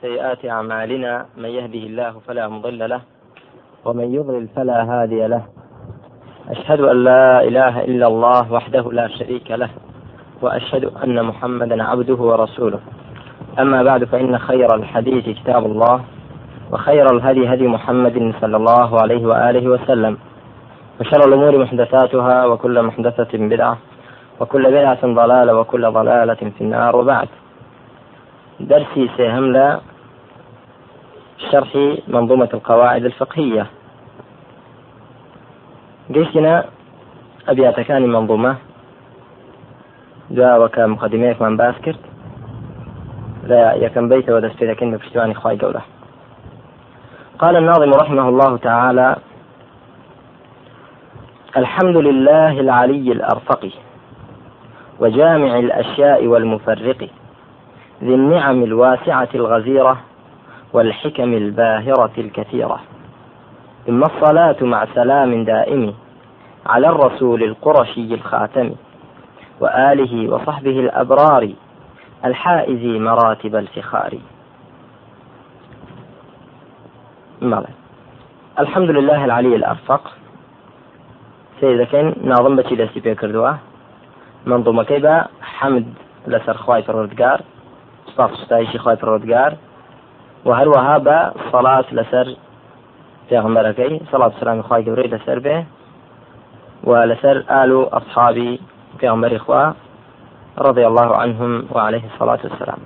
سيئات أعمالنا من يهده الله فلا مضل له ومن يضلل فلا هادي له. أشهد أن لا إله إلا الله وحده لا شريك له وأشهد أن محمدا عبده ورسوله. أما بعد فإن خير الحديث كتاب الله وخير الهدي هدي محمد صلى الله عليه وآله وسلم. وشر الأمور محدثاتها وكل محدثة بدعة وكل بدعة ضلالة وكل ضلالة في النار. وبعد درسي سيهم شرح منظومة القواعد الفقهية. قيسنا أبيات كان منظومة. دعاء مقدميك من باسكرت. لا يكن بيت ودست لكن بشتواني خواي قوله قال الناظم رحمه الله تعالى الحمد لله العلي الأرفق وجامع الأشياء والمفرق ذي النعم الواسعة الغزيرة والحكم الباهرة الكثيرة. ثم الصلاة مع سلام دائم على الرسول القرشي الخاتم وآله وصحبه الأبرار الحائز مراتب الفخار. الحمد لله العلي الأرفق. سيدكين ناظم بچی دەستی پێ کردووە منظومەکەی بە حەمد لەسەر خی پەرۆردگار سپاس ستایشی خی پەرۆردگار و هەروەها بە سەڵات لەسەر پێغمبەرەکەی سەڵات سلامی خی گەورەی لەسەر بێ و لەسەر ئال و ئەصحابی پێغمبەری رضي الله عنهم وعليه الصلاة والسلام.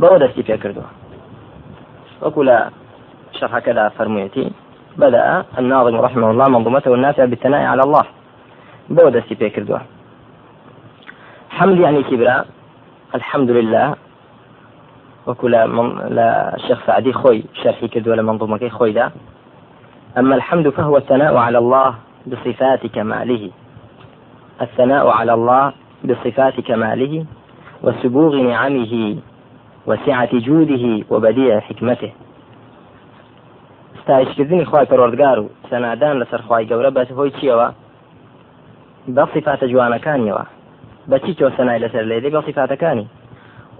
بەوە پێ کردووە وەکو لە شرحەکەدا فەرموویەتی بدأ الناظم رحمه الله منظومته النافعة بالثناء على الله. بودة في كردوه حمد يعني كبرى. الحمد لله. وكل من لا الشيخ سعدي خوي شرحي كردوه لمنظومة خوي دا. أما الحمد فهو الثناء على الله بصفات كماله. الثناء على الله بصفات كماله وسبوغ نعمه وسعة جوده وبديع حكمته. ستایشکردنی خی پەرۆردگار و سەنادان لەسەر خی گەورە بەس هۆی چیەوە بە صفاتە جوانەکانیەوە بەچی تۆ سەنای لەسەر لێدەی بە صفاتەکانی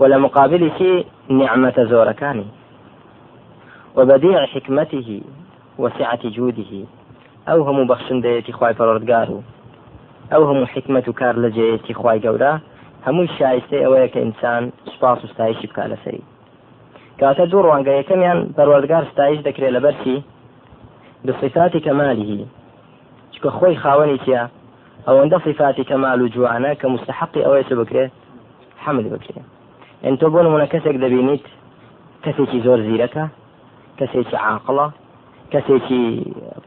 و لە مقابلی چی نعمەتە زۆرەکانی وبديع حكمته وسعة جوده. أو هم بخشنديتي خواي پەرۆردگار و ئەو هەموو حکمت و کار لە جێیەتی خی گەورە هەمووی شایستەی ئەوەیە کە ئینسان سپاس و ستایشی بکات لەسەری کاتە دوو ڕوانگە یەکەمیان پەروەردگار ستایش دەکرێت لە بەرچی بصفاتی کەمالیهی چکە خۆی خاوەنی تیا ئەوەندە صفاتی کەمال و جوانە کە مستحقی ئەوەی چ بکرێت حمل بکرێت ئەن تۆ بۆ نمونە کەسێک دەبینیت کەسێکی زۆر زیرەکە کەسێکی عاقڵە کەسێکی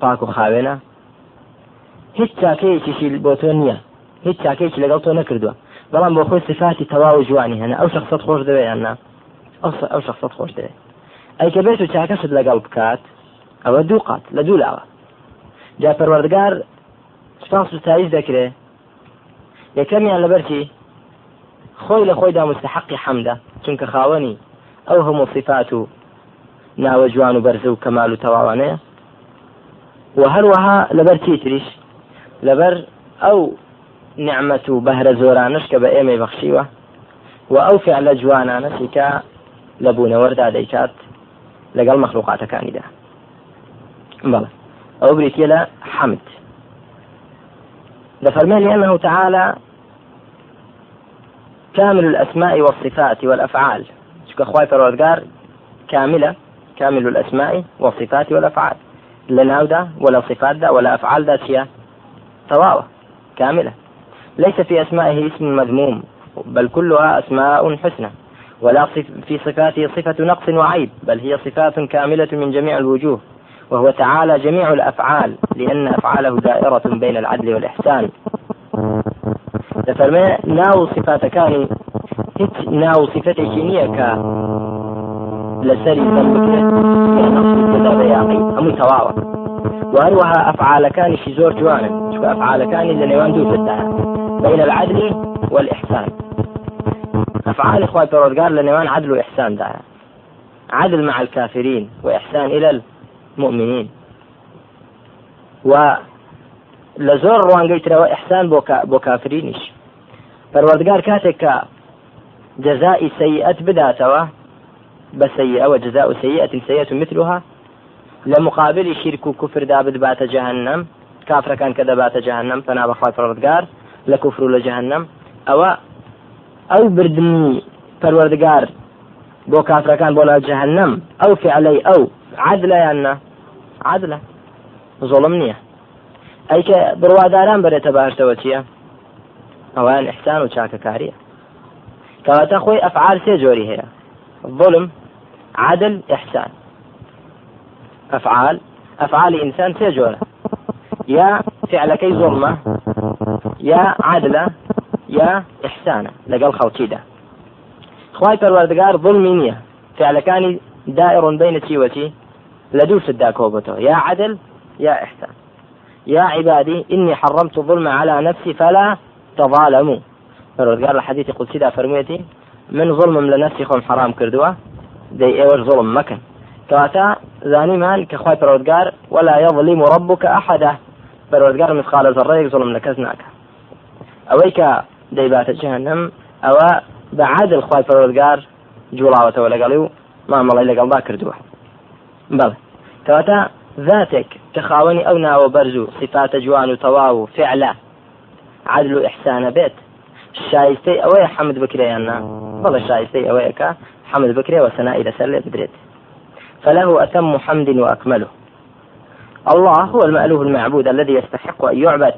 پاک و خاوێنە. هیچ چاکەیەکیشی بۆ تۆ نییە. هیچ چاکەیەکی لەگەڵ تۆ نەکردووە. بەڵام بۆ خۆی صفاتی تەواو جوانی هەنە. ئەو شخصت خۆش دەوێت یاننا ئەو شخصت خۆش دەوێت ئەی کە بێت و چاکەست لەگەڵ بکات ئەوە دوو قات لە دوو لاوە. جا پەروەردگار سپاس و تایز دەکرێت یەکەمیان لەبەرکی خۆی لە خۆیدا مستحقی حەمدە. چونکە خاوەنی ئەو هەموو صفات و ناوە جوان و بەرز و کەمال و تەواوانەیە. و هەروەها لەبەر چی تریش؟ لەبەر ئەو نعمەت و بەهرە زۆرانش کە بە ئێمە بەخشیوە. و ئەو فعلە جوانانەی کە لە بوونەوەردا دەیکات لەگەڵ مەخلوقاتەکانیدا بەڵێ ئەو بریتە لە حەمد. لفرمان لأنه تعالى كامل الأسماء والصفات والأفعال. شكو أخوي فرودقار كاملة كامل الأسماء والصفات والأفعال. لا ناودا ولا صفات دا ولا أفعال دا شيا. تواوى كاملة. ليس في أسمائه اسم مذموم بل كلها أسماء حسنى ولا في صفاته صفة نقص وعيب بل هي صفات كاملة من جميع الوجوه. وهو تعالى جميع الأفعال لأن أفعاله دائرة بين العدل والإحسان. دەفەرمێ ناو سفاتەکانی هیچ ناو سفتێکی نییە کە لەسەری هەمووی تەواوە وهروها زۆر جوانن چکە ئەفعالەکانی لە نێوان دوو جدایە بين العدل والإحسان. أفعال إخوة الرزقار لنوان عدل وإحسان دعا عدل مع الكافرين وإحسان إلى المؤمنين. و لزور روان ترەوە إحسان بۆ کافرینیش پەروەردگار کاتێک کە جەزای سەیئەت بداتەوە بە سەی ئەوە جزا و سەیئەت سەیەت مثلها لە مقابلی شیرک و کوفردا بدباتە جەهنم کافرەکان کە دەباتە جەهنم پەنا بەخوای پەروەردگار لە کوفر و لە جەهنم. ئەوە ئەو بردننی پەروەردگار بۆ کافرەکان بۆ ناو جەهنم ئەو فعلەی ئەو عادلە یاننا؟ عادلە زۆڵم نییە. ئەیکە بڕواداران بەرێتە باشتەوە چییە؟ ئەوان ئحسان و چاکەکاریە کەواتە خۆی ئەفعال سێ جۆری هەیە ظلم عدل إحسان. أفعال أفعال إنسان سێ يا فعلەکەی ظلمە يا عدلە يا إحسانە لەگەڵ خەڵکیدا خواي پەروەردگار ظلمی نییە فعلەکانی دائر بين لە دوو شتدا کۆبەتەوە يا عدل يا إحسان. يا عبادي إني حرمت الظلم على نفسي فلا تظالموا. پەروەردگار لە حەدیثی قودسیدا فەرموویەتی من ظلمم لە نفسی خۆم حرام کردووە دەی ئێوەش ظلم مەکەن کەواتە زانیمان کە خی پەرۆدگار ولا يظلم ربك أحدا. پەروەردگار مثقال ذرەیەک ظلم ناکە ئەوەی کە دەیباتە جهنم ئەوە بە عادل خی پەرۆدگار جوڵاوەتەوە لەگەڵی و مامەڵی لەگەڵدا کردووە بەڵێ کەواتە ذاتێک کە خاوەنی ئەو ناوە بەرز و صفاتە جوان و تەواو و فعلا. عدل و ئحسانە بێت شایستەی ئەوەیە حەمد بکرێیاننا بەڵێ شایستەی ئەوەیەکە حمد بكري وثناء إلى سر بدريت. فله أتم حمد وأكمله. الله هو المألوه المعبود الذي يستحق أن يعبد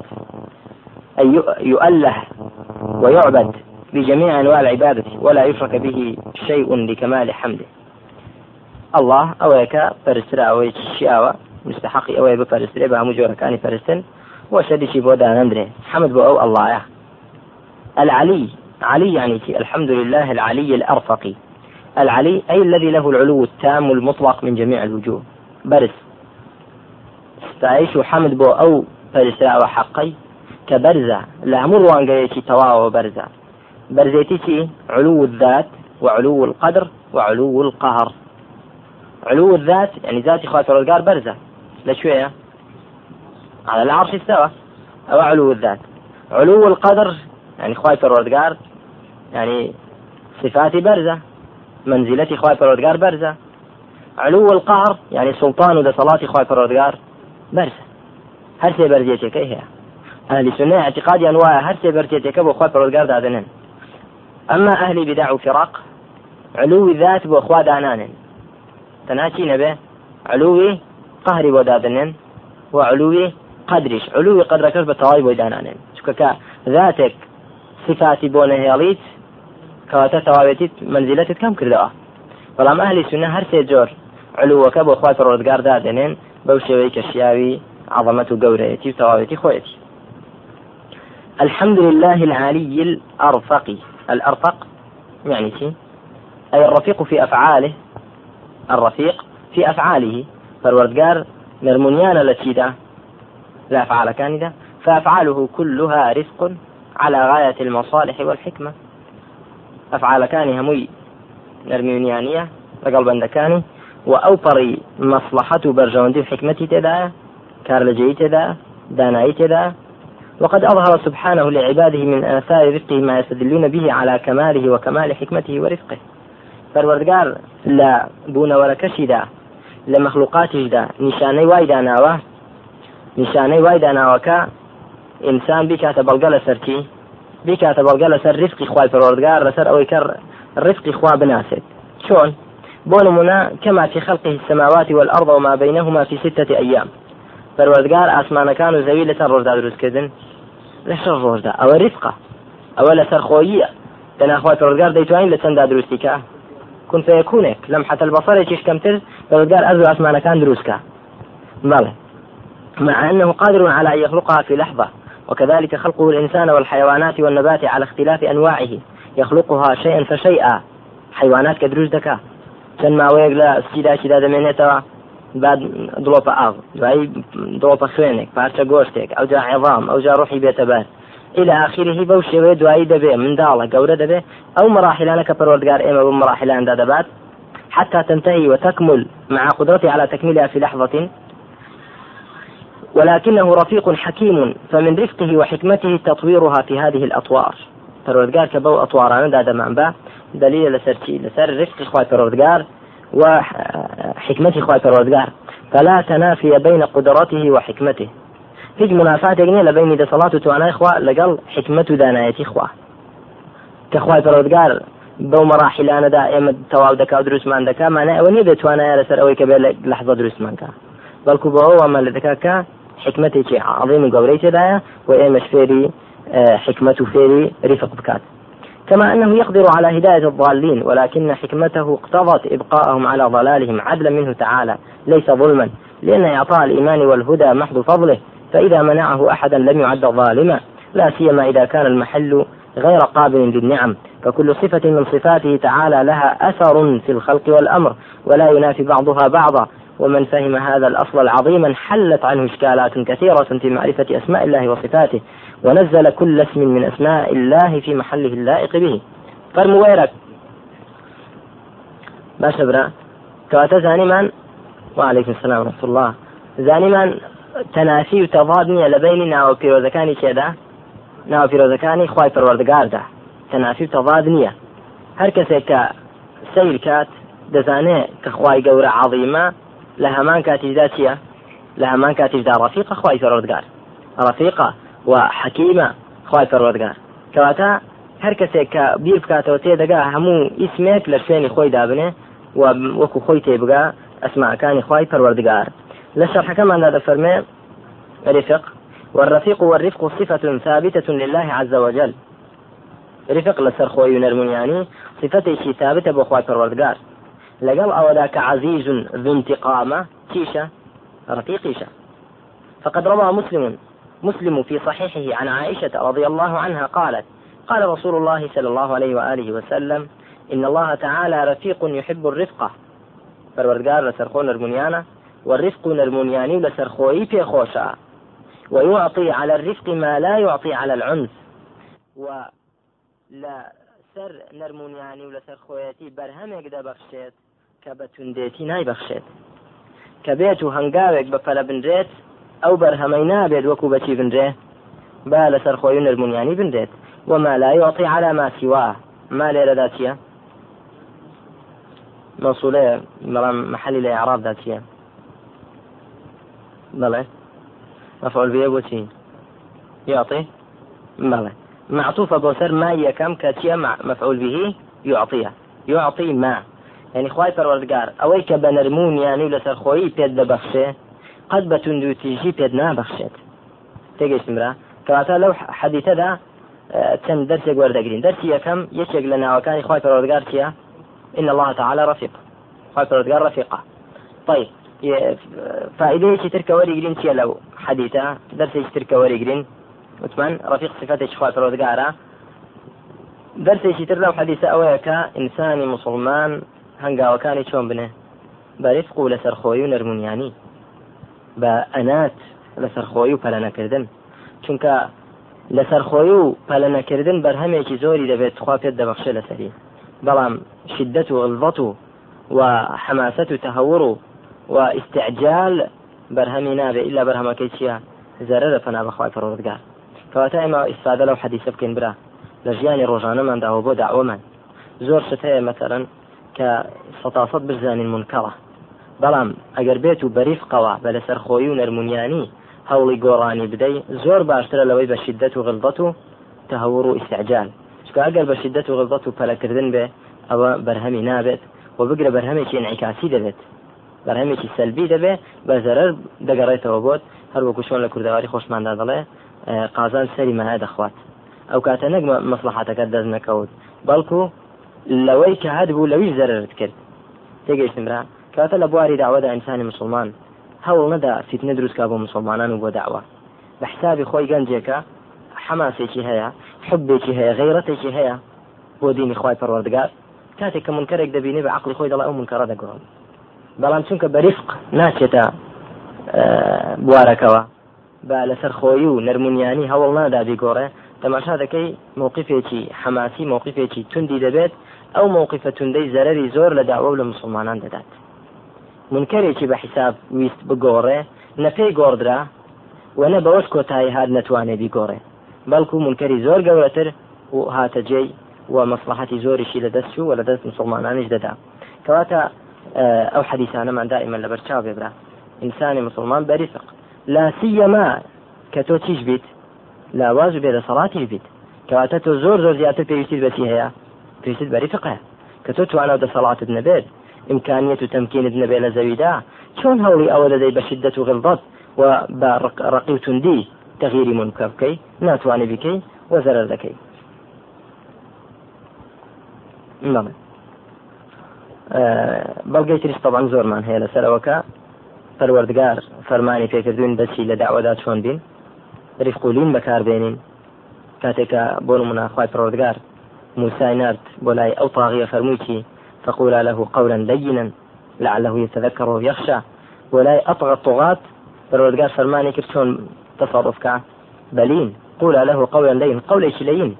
أن يؤله ويعبد بجميع أنواع العبادة ولا يشرك به شيء لكمال حمده. الله أويك فرسرا أويك شياوة مستحق أوي بفرسرا بها مجورة كاني فرسن شي بودا نندري. حمد بو أو الله العلي علي يعني الحمد لله العلي الأرفقي العلي أي الذي له العلو التام المطلق من جميع الوجوه. برس. تعيش حمد بو أو برسا وحقي. كبرزة. لا مروان قيتي تواو برزة. برزيتي علو الذات وعلو القدر وعلو القهر. علو الذات يعني ذاتي خاطر القار برزة. لشوية على العرش استوى. أو علو الذات. علو القدر يعني خاطر القار يعني صفاتي برزة منزلتي خواهي پروردگار برزة علو القهر يعني سلطان وده صلاتي خواهي پروردگار برزة هر سي برزيتك هي. أهل السنة اعتقادي أنواع هر سي برزيتك بو خواهي پروردگار دادنن. أما أهل بدع وفرق علو ذات بو خوا دانانن. تناشي نبه علوي قهري بو دادنن وعلوي قدرش علوي قدرك بتواي بو دانانن شكا ذاتك صفاتي بو نهياليت کەواتە تەواوێتیت منزیلەتت کەم کردەوە بەڵام ئەهلی سنە هەر سێ جۆر علووەکە بۆ خوای ڕۆزگار دادێنێن بەو شێوەی کە شیاوی عظمەت و گەورەیەتی و تەواوێتی الحمد لله العلي الأرفق. الأرفق يعني شيء أي الرفيق في أفعاله. الرفيق في أفعاله. فالوردقار نرمونيان التي دا لا أفعال كان فأفعاله كلها رزق على غاية المصالح والحكمة. ئەفعالەکانی هەمووی نەرمیونیانە لەگەڵ بەندەکانی و ئەو پەڕی مەصلحەت و بەرژەوەندی و حکمەتی تێدایە كار لجيت تێدا دانایی تێدا وقد أظهر سبحانه لعباده من آثار رزقه ما يستدلون به على كماله وكمال حكمته ورزقه فالوردقار لا بونا ولا كشدا لمخلوقاته نشاني وايدا ناوة نشاني وايدا ناوة إنسان بك تبلغ سركي بیکاتە بەڵگە لەسەر ڕفقی خوای پەرۆردگار لەسەر ئەوەی کە ڕفقی خوا بناسێت. چۆن؟ بۆ نمونە كما في خلقه السماوات والأرض وما بينهما في ستة أيام پەروەردگار ئاسمانەکان و زەوی لەسەر ڕۆژدا دروستکردن. لەسەر ڕۆژدا. ئەوە ریفقە ئەوە لەسەر خۆیە تەناخوای پەروەردگار دەیتوانین لە چەندا دروستیکە كن فيكونك لمحة البصر كمتر پەروەردگار ئەزر ئاسمانەکان دروستکە. بەڵێ. مع أنه قادر على أن يخلقها في لحظة. وكذلك خلقه الإنسان والحيوانات والنبات على اختلاف أنواعه. يخلقها شيئا فشيئا. حيوانات كدروج دكا چەند ماوەیەک لە سکیداکیدا دەمێنێتەوە بعد دڵۆپە ئاو دوایی دڵۆپە خوێنێک پارچە گۆشتێک ئەوجا عێڵام ئەوجا ڕوحی بێتە بەر إلى آخره بەو شێوەیە دوایی دەبێ منداڵە گەورە دەبێ أو مراحلانە کە پەروەردگار ئێمە بۆ مراحلاندا دەبات حتى تنتهي وتكمل مع قدرته على تكميلها في لحظة. ولكنه رفيق حكيم فمن رفقه وحكمته تطويرها في هذه الأطوار. پەرۆردگار کە بەو ئەتوارانەدا دەمان بە دلیل لەسەر چی؟ لەسەر ڕفقی خوای پەرۆردگار وحكمة خواهي فرودقار فلا تنافي بين قدرته وحكمته. هیچ منافاتێک نییە لە بینی دەسەڵات و توانای خوا لەگەڵ حکمت و دانایەتی خوا. کە خوای پەرۆدگار بەو مەراحلانەدا ئێمە تەواو دەکا و دروستمان دەکا مانە ئەوە نیە دەتوانایە لەسەر ئەوەی کە بێ لە لەحظە دروستمانکە. بەڵکو بەەوە ئەمە حکمتێکی عظیم و گەورەی تێدایە و ئێمەش فێری حكمة فيري رفق بكات. كما أنه يقدر على هداية الضالين ولكن حكمته اقتضت إبقاءهم على ضلالهم عدلا منه تعالى ليس ظلما لأن إعطاء الإيمان والهدى محض فضله فإذا منعه أحدا لم يعد ظالما لا سيما إذا كان المحل غير قابل للنعم فكل صفة من صفاته تعالى لها أثر في الخلق والأمر ولا ينافي بعضها بعضا ومن فهم هذا الأصل العظيم انحلت عنه إشكالات كثيرة في معرفة أسماء الله وصفاته ونزل كل اسم من أسماء الله في محله اللائق به. فرمو ويرك باشا برا كواتا زاني وعليكم السلام ورحمة الله. زاني من تەنافی و تەضاد نییە لە بینی ناوە پیرۆزەکانی چێدا ناوە پیرۆزەکانی خی پەروەردەگاردا تەنافی و تەضاد نییە هەر کەسێک کە دەزانێت کە خی گەورە عظیمە لە هەمان کاتیشدا چییە؟ لە هەمان کاتیشدا ڕفیقە خی پەروەردگار. ڕفیقە و حەکیمە خی پەروەردگار. کەواتە هەر کەسێک کە بیر بکاتەوە تێدەگا هەموو ئیسمێک لە شوێنی خۆی دابنێ و وەکو خۆی تێبگا ئەسماعەکانی خی پەروەردگار. كما هذا فرمي رفق والرفيق والرفق صفة ثابتة لله عز وجل. رفق لسر خوي نرمون يعني صفته شي ثابتة بأخوات الوردقار لقل أو ذاك عزيز ذو انتقامة كيشة رفيقيشة فقد روى مسلم مسلم في صحيحه عن عائشة رضي الله عنها قالت قال رسول الله صلى الله عليه وآله وسلم إن الله تعالى رفيق يحب الرفقة فالوردقار لسرخون المنيانة والرفق نرمونياني لسرخوي في خوشا. ويعطي على الرفق ما لا يعطي على العنف. و لا سر نرمونياني ولسر خويتي برهمك دا بخشيت كبتنديتي ناي بخشيت كبيت هنگاوك بفلا بنريت أو برهمي نابد وكو بچي بنريت با لسر خوي نرمونياني بنريت وما لا يعطي على ما سواه. ما ليرة ذاتية موصولة محلي لإعراب ذاتية بلى مفعول به بوتي يعطي؟ بلى معطوفة بوسر ما يكم كاتيا مع مفعول به يعطيها يعطي ما. يعني خواي پروردگار ئەوەی کە بە نەرمونیانی لەسەر خۆی پێت دەبەخشێ قەت بە توندوتیژی پێت نابەخشێت تێگەشتمرا کەواتە لەو حەدیتەدا چەند دەرسێک وەردەگرین دەرسی یەکەم یەکێک لە ناوەکانی خی پەرۆردگار چییە إن الله تعالى رفيق خی پەرۆردگار رفيقة طيب فائدەیەکی ترکە وەریگرین چیە لەو حەدیتە دەرسێکی ترکە وەریگرین وتمان ڕفیق صفەتێکی خوا پەرۆدگارە دەرسێکی تر لەو حەدیسە ئەوەیە کە ئینسانی مسلمان هەنگاوەکانی چۆن بنێ؟ بەریفق و لەسەرخۆی و نەرمونیانی. بە ئەنات لەسەرخۆی و پەلەنەکردن. چونکە لەسەرخۆی و پەلەنەکردن بەرهەمێکی زۆری دەبێت خوا پێت دەبەخشێ لەسەری. بەڵام شدت و غلظەت و وحماسة تهور واستعجال برهمي نابێ. إلا بەرهەمەکەی چییە؟ زەرە فەنا بەخوای پەرۆردگار کەواتە ئێمە ئیسفادە لەو حەدیسە بکەین برا. لە ژیانی ڕۆژانەمانداوە بۆ داوەمان. زۆر شت هەیە کە سەتاسەد بزانین منکەڵە. بەڵام ئەگەر بێت و بەریفقەوە بە لەسەر خۆی و نەرمونیانی هەوڵی گۆڕانی بدەی زۆر باشترە لەوەی بە شدت و غلبەت و تهور و ئیسعجال چکە ئەگەر بە شدت و غلبەت و پەلەکردن بێ ئەوە بەرهەمی نابێت و بگرە بەرهەمێکی انعکاسی دەبێت. بەرهەمێکی سەلبی دەبێ بە زەرەر دەگەڕێتەوە بۆت هەر وەکو چۆن لە کوردەواری خۆشماندا دەڵێ قازان سەری مەها دەخوات ئەو کاتە نەک مەسلحاتەکە دەست نەکەوت بەڵکو لەوەی کە هەد بوو لەویش زەرت کرد تێگەیشتمرا کاتە لە بواری داوادا ئینسانی مسلمان هەوڵ نەدا فیتنە دروستکە بۆ مسلمانان و بۆ داوا بە حسابی خۆی گەنجێکە حماسێکی هەیە حبێکی هەیە غیرەتێکی هەیە بۆ دینی خی پەروەردگار کاتێک کە منکەرێک دەبینێ بە عقلی خۆی دەڵا ئەو منکەڕە دەگۆڕن. بەڵام چونکە بەریفق ناچێتە بوارەکەەوە بە لەسەر خۆی و نەرمونیانی هەوڵ نادا بیگۆڕێ تەماشا دەکەی مووقفێکی حماسی مووقفێکی توندی دەبێت ئەو مووقفە توندەی زەرری زۆر لە داوە لە مسلمانان دەدات. منکەرێکی بە حیساب ویست بگۆڕێ نەپێی گۆڕدرا و نە بەوەش کۆتایی هاات نەتوانێت بیگۆڕێ. بەڵکو منکەری زۆر گەورەتر و هاتەجێی و مەسلحەتی زۆریشی لە دەست و لە دەست مسلمانانیش دەدا. کەواتە ئەو حەدیسانەمان دائما لە بەرچاو بێبرا مسلمان بەریفق لا سیەما کە تۆ چیش بیت؟ لاواز و بێدە سەڵاتی بیت. کەواتە تۆ زۆر زۆر زیاتر هەیە؟ پێویست بەریفقە کە تۆ توانە دەسەڵاتت نەبێت إمكانية تمكين نبي زەویدا چۆن هەوڵی ئەوە دەدەی بە شدت و غڵبەت و بە ڕقی و توندی تەغیری منکە بکەی ناتوانانی بکەی وەزەرە دەکەی. بەڵگەی طبعا زۆرمان هەیە لەسەرەوەکە پەروەردگار فەرمانی پێکردوین دەچی لە داوادا چۆن بین. ریفقولین بەکاربێنین کاتێکە بۆ مناخوای پەروەردگار. موسای بۆ لای ئەو تاغیە فەرموویی فقولا له قولا لينا لعله يتذكر ويخشى. ولا أطغى الطغاة فالوردقار فرماني كرتون تصرفك بلين. قولا له قولا لين. قول إيش لين.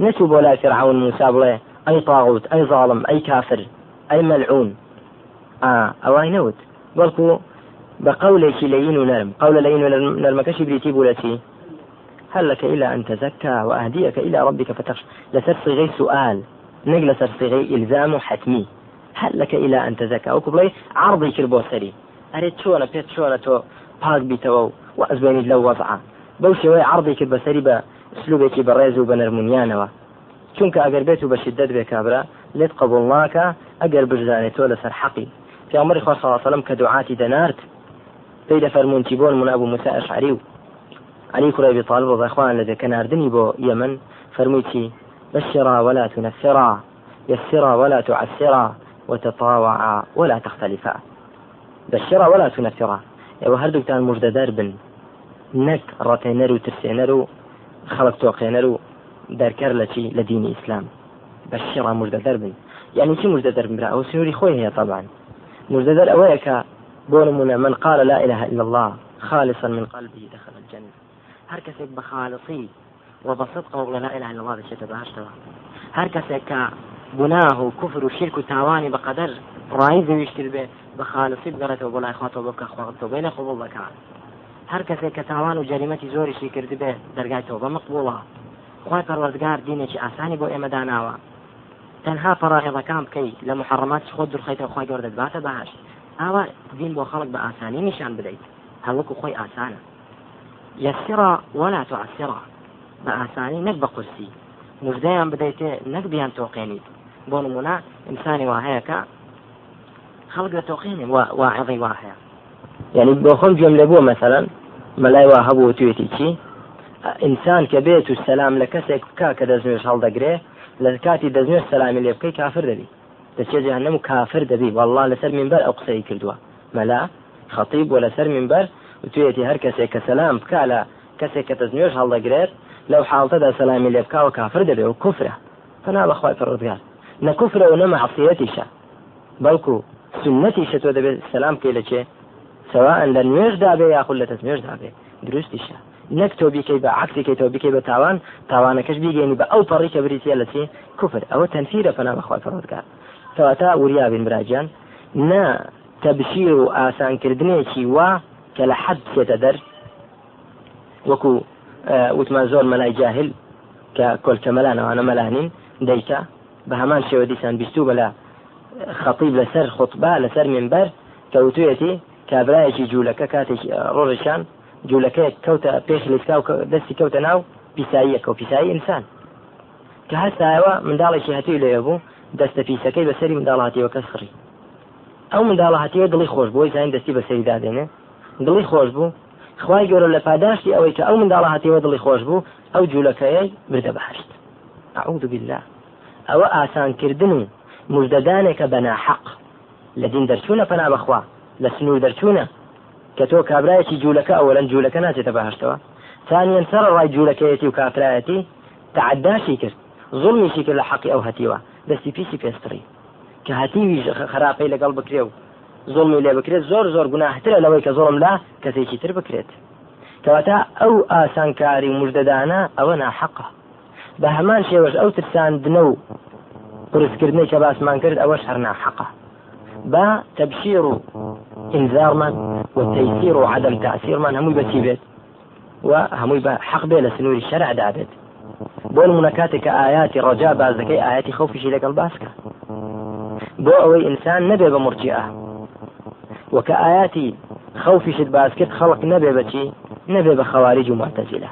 نسب ولا فرعون موسى بڵێ أي طاغوت أي ظالم أي كافر أي ملعون. آه أو أي نوت بەڵکو بقولك لين ونرم. قول لين ونرمكش بريتي بولتي هل لك إلى أن تزكى وأهديك إلى ربك فتخشى. لترصي سؤال. نقل صيغي إلزام حتمي. هل لك إلى أن تزكى. أو كبلي عرضي كربو سري أريد شونا بيت شونا تو باق بيتو وأزبيني لو وضعه. بوشي وي عرضي كربو سري بأسلوبك بريز وبنرمونيانوا چونکە ئەگەر بێت و بە شدت بێ کابرا لێت قبول ناکە ئەگەر بژدانێتەوە لەسەر حەقی پیامەری صلی وسلم کە دوعاتی دەنارد پێی دەفەرمونتی بۆن من ئەبوو موسى ئەشعری و علی کوڕی أبي طالب ڕضاخوان لە کە ناردنی بۆ یەمن فەرموویتی بشرا ولا تنفرا يسرا ولا تعسرا وتطاوعا ولا تختلفا. بشرا ولا تنفرا. ئێوە هەردووکتان مژدە دەربن نەک ڕەتێنەر و ترسێنەر و خەڵک تۆقێنەر و دەرکەر لە چی لە دینی ئیسلام بەشیڕا مژدە دەربن يعني چی ئەو سنووری خۆی هەیە طبعا. مژدە دەر ئەوەیە کە من قال لا إله إلا الله خالصا من قلبه دخل الجنة. هر کەسێک بە خالصی وبصدق وبڵێ لا إله إلا الله دەچێتە باشتەوە هەر کەسێک کە گوناه و کوفر و شرک و تاوانی بەقەدەر ڕای زەویشتر بێ بە خالصی بگەڕێتەوە بۆ لای خواتەوە بکە خواڵەوە بینە قبول بکات هەر کەسێک کە تاوان و جەریمەتی زۆریشی کرد بێ دەرگای تۆ بە مقبوڵە خی پەروەردگار دینێکی ئاسانی بۆ ئێمە داناوە تەنها پەڕاهێڵەکان بکەی لە محڕمات خۆ درخیتەوە خی گەوردە باتە بەهاش ئاوا دین بۆ خەڵک بە ئاسانی نیشان بدەیت هەڵوەکو خۆی ئاسانە یەسیڕە وەلا تعسیڕە بە ئاسانی نەک بە قورسی مژدەیان بدەیتێ نەک بیان تۆقێنیت بۆ نمونە ئینسانی وا هەیە کە خەڵک لە تۆقێنێ واعظی وا هەیە یعنی بۆ خۆم گوێم لێ بووە مەسەرەن مەلای وا هەبوو توێتی چی ئینسان کە بێت و سەسلام لە کەسێک بکا کە دەستنوێش هەڵدەگرێ لە کاتی دەستنوێش سەلامی لێ بکەی کافر دەبی دەچێت جهنم و کافر دەبی والله لەسەر منبەر ئەو قسەی کردووە مەلا خەتیب بۆ لەسەر منبەر و توێتی هەر کەسێک کە سەسلام بکا لە کەسێک کە دەستنوێش هەڵدەگرێت لەو حاڵتەدا سەلامی لێ بکاوە کافر دەبێ و کوفرە. فنا بەخوای پڕودگار نە کوفرە و نەمە عسیەتیشە بەڵکو سنەتیشە تۆ دەبێت سەسلام بکەی لە چێ؟ سواء لە نوێژدا بێ یاخود لە تەسنوێژدا بێ دروستیشە. نەک تۆ بیکەی بە عکسێکی تۆ بیکەی بە تاوان تاوانەکەش بیگەێنی بە ئەو پەڕی کە بریتە لە چی کوفر. ئەوە تەنفیرە فنا بەخوای پڕودگار کەواتە وریابین براجان. نا تەبشیر و ئاسانکردنێکی وا کە لە حەد بچێتە دەر وەکو وتمان زۆر مەلای جاهل کە کۆلکە مەلانەوانە مەلانین دەیکا. بە هەمان شێوە دیسان بیستوو بەلا خەطیب لەسەر خوتبا لەسەر منبەر کەوتوێتی کابراایەکی جوولەکە کاتێکی ڕۆژشان جوولەکەی کەوتە پێش لیسکا و دەستی کەوتە ناو پیساییەکە و پیسایی ئینسان. کە هەستایەوە منداڵێکی هەتی لێ بوو دەستە پیسەکەی بەسەری منداڵاتیەوە کەس خڕی. ئەو منداڵە هەتیوە دڵی خۆش بۆی زین دەستی بەسەری دادێنێ. دڵی خۆش بوو. خی گەورە لە پاداشتی ئەوەی کە ئەو منداڵە هاتیەوە دڵی خۆش بوو ئەو جوولەکەی بردە بەهشت ئەعود بالله. ئەوە ئاسانکردن و مژدەدانێکە بەنا حەق. لە دین دەرچوونە پەنا بەخوا لە سنوور دەرچوونە کە تۆ کابراایەتی جوولەکە ئەوەن جوولەکە ناچێتە بەهشتەوە. ثانیان سەر ڕای جوولەکەیەتی و کافرایەتی تعداشی کرد زڵمیشی کرد لە حەقی ئەو هەتیوە. دەستی پیسی پێستری کە هەتیوی خراپەی لەگەڵ بکرێ و زۆڵمی لێ بکرێت زۆر زۆر گوناهترە لەوەی کە زۆڵم لا کەسێکی تر بکرێت. کەواتا ئەو ئاسانکاری مژدەدانە ئەوە ناحقە. بە هەمان شێوەش ئەو ترساندنە و پرسکردنی کە باسمان کرد ئەوەش هەر ناحقە. با تەبشیر و ئینزارمان و تەیسیر و عدەم تاسیرمان هەمووی بەچی بێت؟ و هەمووی بە حەق بێ لە سنووری شەرعدا بێت. بۆ نمونە کاتێک کە ئایەتی ڕەجا باس دەکەی ئایەتی خەوفیشی لەگەڵ باسکە بۆ ئەوەی ئینسان نەبێ بە مورجیئە وەکە ئایەتی خەوفیشت باس کرد خەڵق نەبێ بەچی نەبێ بە خەواریج و معتەزیلە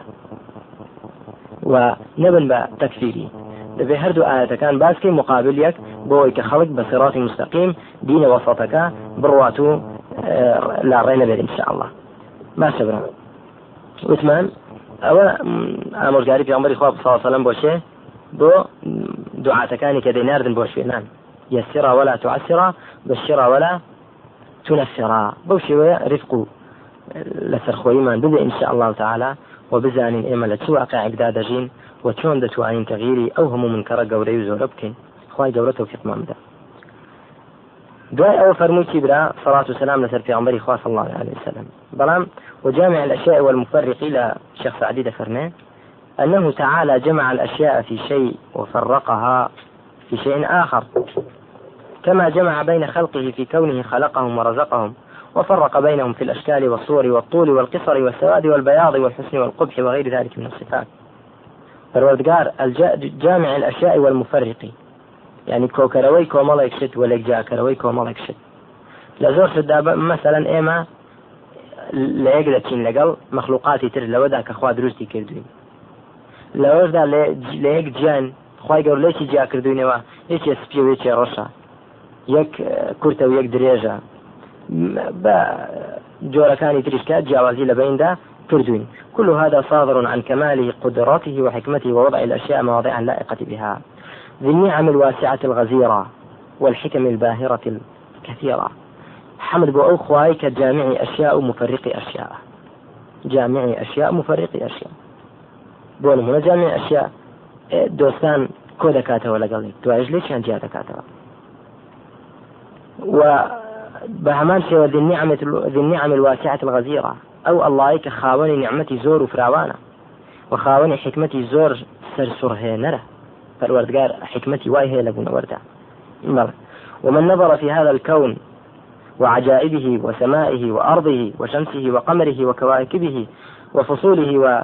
و نەبن بە تەکفیری. دەبێ هەردوو ئایەتەکان باسکەی مقابل یەک بۆئەوەی کە خەڵک بە سیراتی مستەقیم دینە وەسەڵەکە بڕوات و لا ڕێ نەبێت انشاء الله باشە برا وتمان ئەوە ئامۆژگاری پیامبەری خوا ساڵسەلم بۆشێ بۆ دوعاتەکانی کە دەیناردن بۆ شوێنان. يسرا ولا تعسرا بشرا ولا تنفرا بەو شێوەیە ڕفق و لەسەر بدە إن شاء الله تعالى وبزانین ئێمە لە چ واقعێکدا دەژین و چۆن دەتوانین تەغیری ئەو هەموو منکەڕە گەورەی و زۆرە بکەین خی گەورە تەوفیقمان دعاء أو فرموتي برا صلاة والسلام لسر في عمري خاص الله عليه وسلم. بلام وجامع الأشياء والمفرق إلى شخص عديد فرمان أنه تعالى جمع الأشياء في شيء وفرقها في شيء آخر. كما جمع بين خلقه في كونه خلقهم ورزقهم وفرق بينهم في الأشكال والصور والطول والقصر والسواد والبياض والحسن والقبح وغير ذلك من الصفات. فالوردقار جامع الأشياء والمفرق. يعني کۆکەرەوەی کۆمەڵێک شت و لێک جیاکەرەوەی کۆمەڵێک شت. لە زۆر شتدا مثلا ئێمە لە یەک دەچین لەگەڵ مەخلوقاتی تر لەوەدا کە خوا دروستی کردوین لەوەشدا لە یەک خی گەور لێکی جیا کردوینەوە یەکێ سپی و یەکێ ڕەشە یەک کورتە و یەک درێژە بە جۆرەکانی تریشکات جیاوازی لە بیندا كل هذا صادر عن كمال قدرته وحكمته ووضع الأشياء مواضعا لائقة بها. ذي النعم الواسعة الغزيرة والحكم الباهرة الكثيرة. حمد بو أو خواي جامع أشياء ومفرق أشياء. جامع أشياء مفرق أشياء. بۆ نمونە جامع أشياء کۆ دەکاتەوە لەگەڵی دوایش لێ چیان جیا دەکاتەوە و ذي النعم الواسعة الغزيرة. أو الله كخاوني نعمتي زور وفراوانا وخاوني حكمتي زور سرسر هي فالوردقار حكمتي واي هي لبون وردا ومن نظر في هذا الكون وعجائبه وسمائه وأرضه وشمسه وقمره وكواكبه وفصوله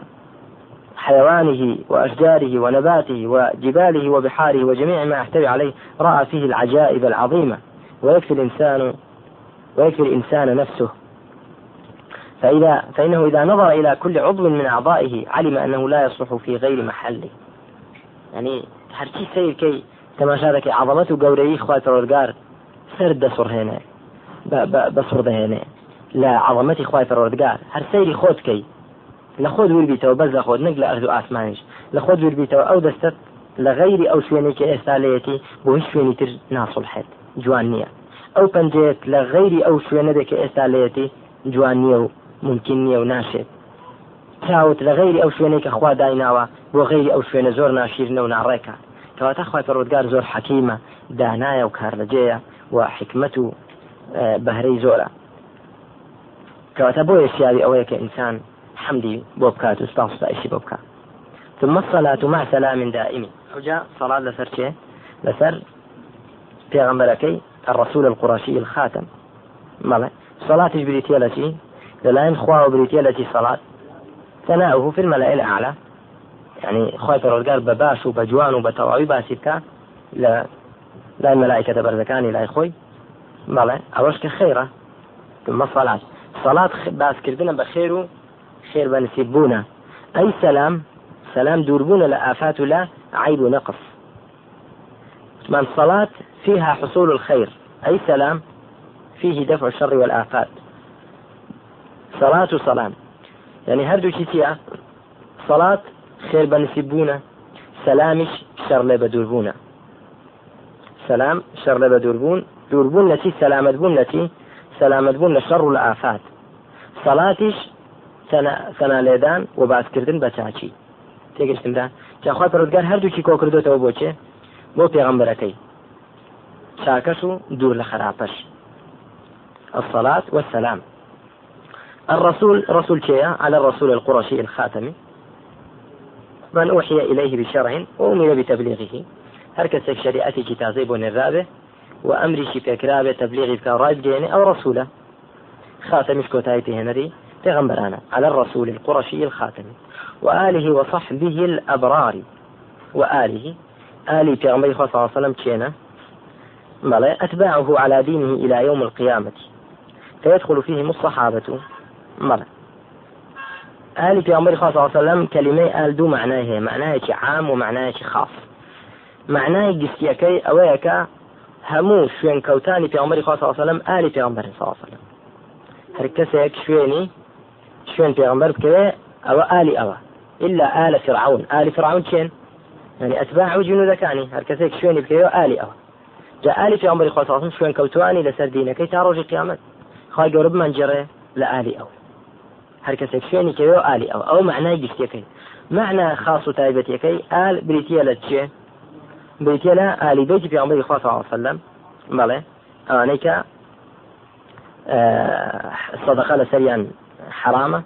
وحيوانه وأشجاره ونباته وجباله وبحاره وجميع ما يحتوي عليه رأى فيه العجائب العظيمة. ويكفي الإنسان ويكفي الإنسان نفسه. فإذا فإنه إذا نظر إلى كل عضو من أعضائه علم أنه لا يصلح في غير محله. يعني هرچی سیر کی تماشا دەکەی عظمەت و گەورەی خوای پەروەردگار سەر دەسڕهێنێ بەسڕدەهێنێ لە عظمەتی خوای پەروەردگار هەر سەیری خۆتکەی لە خۆت وربیتەوە بەس لە خۆت نەک لە ئەرد و ئاسمانش لە خۆت وربیتەوە ئەو دەستت لە غەیری ئەو شوێنێکی ئێستا لەیەتی بۆ هیچ شوێنی تر جوان نییە. ئەو پەنجەیەک لە غەیری ئەو شوێنەدێکە ئێستا لەیەتی جوان نییە و ممکن نییە و ناشێت. چاوت لە غەیری ئەو شوێنێک کە خوا دایناوە بۆ غەیری ئەو شوێنە زۆر ناشیرنە و ناڕێکە. کەواتە خخوای پەرۆودگار زۆر حەکیمە دانایە و کارلەجەیە و حکمت و بەهرەی زۆرە. کەواتە بۆ یشیاوی ئەوەیە کە ئینسان حمدی بۆ بکات و ستاستایشی بۆ بکات ثم الصلاة مع سلام دائم. حجة صلاة لسر شيء لسر پیغمبركي الرسول القرشي الخاتم. مالا صلاة بريتيا لتي للاين خوا بريتيا لتي صلاة ثناؤه في الملأ الأعلى. يعني خواهي فرودگار بباش وبجوان وبتواوي باسي لا لا الملائكة برزكاني لا يخوي بەڵێ ئەوەش کە خێرە مەسەڵات سەڵات باسکردنە بە خێر و خێر بە نسیب بوونە ئەی سەسلام سەسلام دووربوونە لە ئافات و لە عیب و نەقص من صلاة فيها حصول الخير. أي سلام؟ فيه دفع الشر والآفات. صلاة وسلام. يعني هردو كتيا صلاة خير بنسبونا سلامش شر لبدوربونا سلام شر لبدوربون دووربوون لەچی سەلامت بوون لەچی سەلامت بوون لە شەڕ و لە ئافات سەڵاتیش سەنا لێدان و باسکردن بە چاچی. تێگەشتمدا جاخوا پرودگار هەردووکی کۆ کردوتەوە بۆچێ بۆ پێغەمبەرەکەی. چاکەش و دوور لە خراپەش. الصلاة والسلام. الرسول رسول شيئا على الرسول القرشي الخاتمي. من أوحي إليه بشرع وأمر بتبليغه. هركس شريعتي كتازيب ونرابه وأمري پێکرابێت تبلیغی بکە ڕای بگەێنێ أو رسولة خاتمش كوتايتي هنري پیغمبرانا على الرسول القرشي الخاتم وآله وصحبه الأبرار. وآله آلي پیغمبر صلى الله عليه وسلم كينا؟ بلى أتباعه على دينه إلى يوم القيامة. فيدخل فيهم الصحابة. بلى. آل في عمر صلى الله عليه وسلم كلمة آل دو معناه معناه عام ومعناه خاص. معناه جسيكي أويك همو شوين كوتاني في عمر صلى الله عليه وسلم آل في عمر صلى الله عليه وسلم. هر کەسێک شوێنی شوێن پێغمبەر بکەوێ ئەوە ئالی ئەوە إلا آل فرعون. آل فرعون چێن يعني أتباع جنودەکانی هەر کەسێک شوێنی بکەوێ ئالی ئەوە. جا ئالی پێغمبەری خۆسەڵسم شوێن کەوتوانی لەسەر دینەکەی تا ڕۆژی قیامەت. خی گەورە بمانجێڕێ لە ئالی ئەوە. هەر کەسێک شوێنی کەوێ ئالی ئەوە. ئەو معنای گشتەکەی معنى خاص تایبەتەکەی ئال بریتە لە چێ؟ بریتە لە ئالی بەیتی پێغمبەری خۆ صلی الله عليه وسلم بەڵێ ئەوانەی کە سەدەقە لە سەریان حرامە.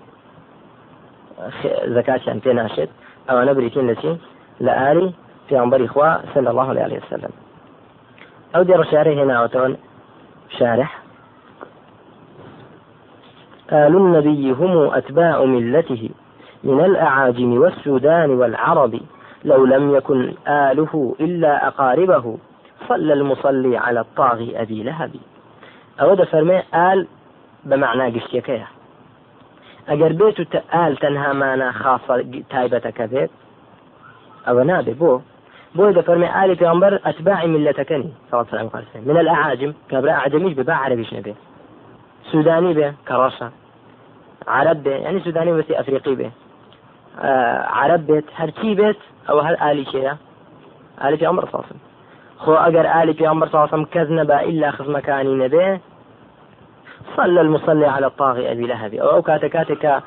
زکاتیان پێ ناشێت. ئەوانە بریتین لە چی؟ لە ئاری پیامبەری خوا صلى الله عليه وسلم. ئەو دێ ڕشارە هێناوەتەوە شارح. آل النبي هم أتباع ملته من الأعاجم والسودان والعرب. لو لم يكن آله إلا أقاربه صلى المصلي على الطاغي أبي لهب. ئەوە دەفەرمێ ئال بە معنا گشتەکەیە ئەگەر بێت و ئال تەنهامانە خاصە تایبەتەکە ئەوە نابێ بۆ بۆی دەفەرمێ ئالی پێغمبەر ئەتباعی ملەتەکەنی سلام قرسين من الأعاجم. كبرا أعجميش بباع عربيش نبي. سوداني به كرشة عرب به يعني سوداني بس أفريقي به آه عرب بيت هرچی بيت أو هل آلي شيء؟ آلي في عمر صلى خۆ ئەگەر ئالی پێغمبەر ساسم کەس نەبا ئللا خزمەکانی نەبێ صلى المصلي على الطاغي أبي لهب. أو كاتك كاتك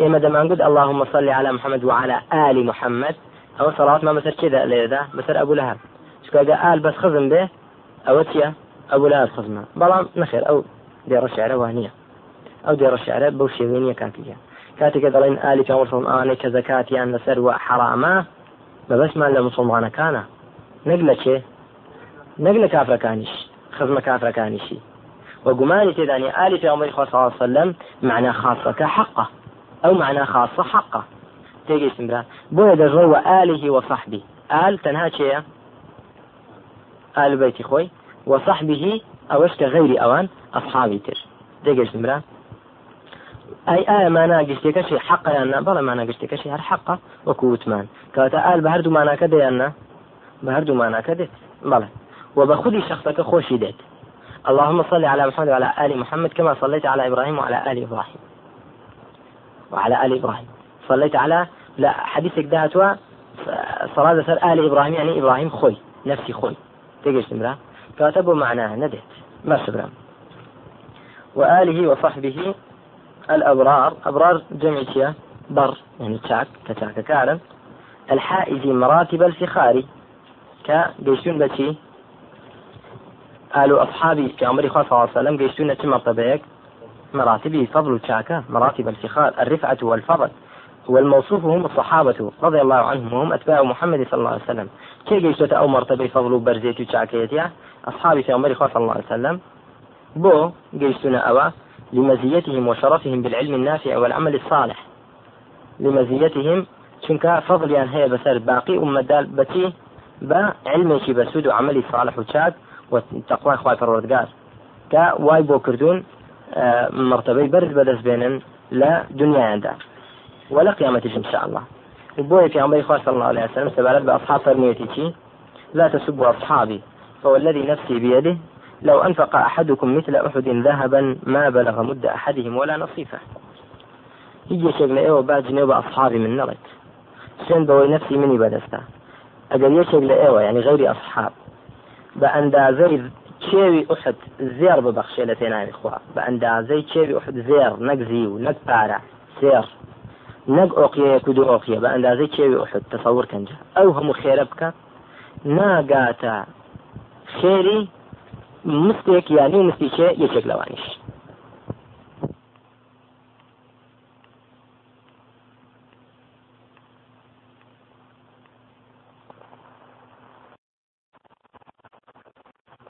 إما دمان اللهم صل على محمد وعلى آل محمد. أو صلاة ما مثل كذا لذا مثل أبو لهب. شكا آل بس خزم به أو تيا أبو لهب خزمه بلام نخير أو دير الشعر وانية أو دير الشعر بوشي وينية كاتية كاتك دلين آل في عمر آني كزكاتي أن سر وحرامة. بس ما لمسلمان كان نقلة نەک لە کافرەکانیش خزمە کافرەکانیشی وقماني تداني آل في عمر صلى الله عليه وسلم معنى خاصة كحقه أو معنى خاصة حقه. تيجي سمرا بو دجري وآله وصحبه. آل تنها شيء آل بيتي خوي. وصحبه أوشك غير أوان أصحابي تر. تيجي سمرا أي آية ما ناقشتك شيء حقه يعني بلا ما ناقشتك شيء هر حقه وكوتمان كاتا آل بهردو ما ناكده يعني بهردو ما ناكده بلا. وبخذي شخصك خوشي ديت. اللهم صل على محمد وعلى آل محمد كما صليت على إبراهيم وعلى آل إبراهيم. وعلى آل إبراهيم. صليت على لا حديثك دهتوا صلاة سر آل إبراهيم يعني إبراهيم خوي نفسي خوي. تيجي تمرا كاتبوا معناها ندت. ما سبرا وآله وصحبه الأبرار. أبرار جمع بر يعني تشاك كتاك كارم الحائز مراتب الفخار كجيشون بتي آل أصحابي في عمر صلى الله عليه وسلم قيشتون كما مرتبة مراتب فضل الشاكة مراتب الفخار. الرفعة والفضل. والموصوف هم الصحابة رضي الله عنهم وهم أتباع محمد صلى الله عليه وسلم. كي قيشتوت أو مرتبة فضل برزيت وشاكيتيا أصحابي في عمر صلى الله عليه وسلم. بو قيشتون أوا لمزيتهم وشرفهم بالعلم النافع والعمل الصالح. لمزيتهم چونکە فضلیان هەیە بەسەر باقی ئومەدال بەچی بە علمێکی بەسود و عملی صالح و چاک تەخوای خخوای پەڕۆردگار کە وای بۆ کردوون مرتبەی بەرز بەدەست بێنن لە دنیادا ولا الله. وبوي في عمري صلى الله عليه وسلم سبالت بأصحاب فرميتي لا تسبوا أصحابي. فوالذي نفسي بيده لو أنفق أحدكم مثل أحد ذهبا ما بلغ مد أحدهم ولا نصيفه. يجي شغل إيه وبعد جنوب أصحابي من نرد سين بوي نفسي مني بدستا أجل يشغل إيه يعني غير أصحاب. بە ئەندازەی کێوی ئوحد زێر ببەخشێ لە پێناوی خوا بە ئەندازەی کێوی ئوحد زێر نەک زی و نەک پارە سێر نەک ئۆقیەیە و دوو ئۆقیە بە ئەندازەی کێوی ئوحد تەسەور کەنجە ئەو هەموو خێرە بکە ناگاتە خێری مستێک یانی مستی چێ یەکێک لەوانیش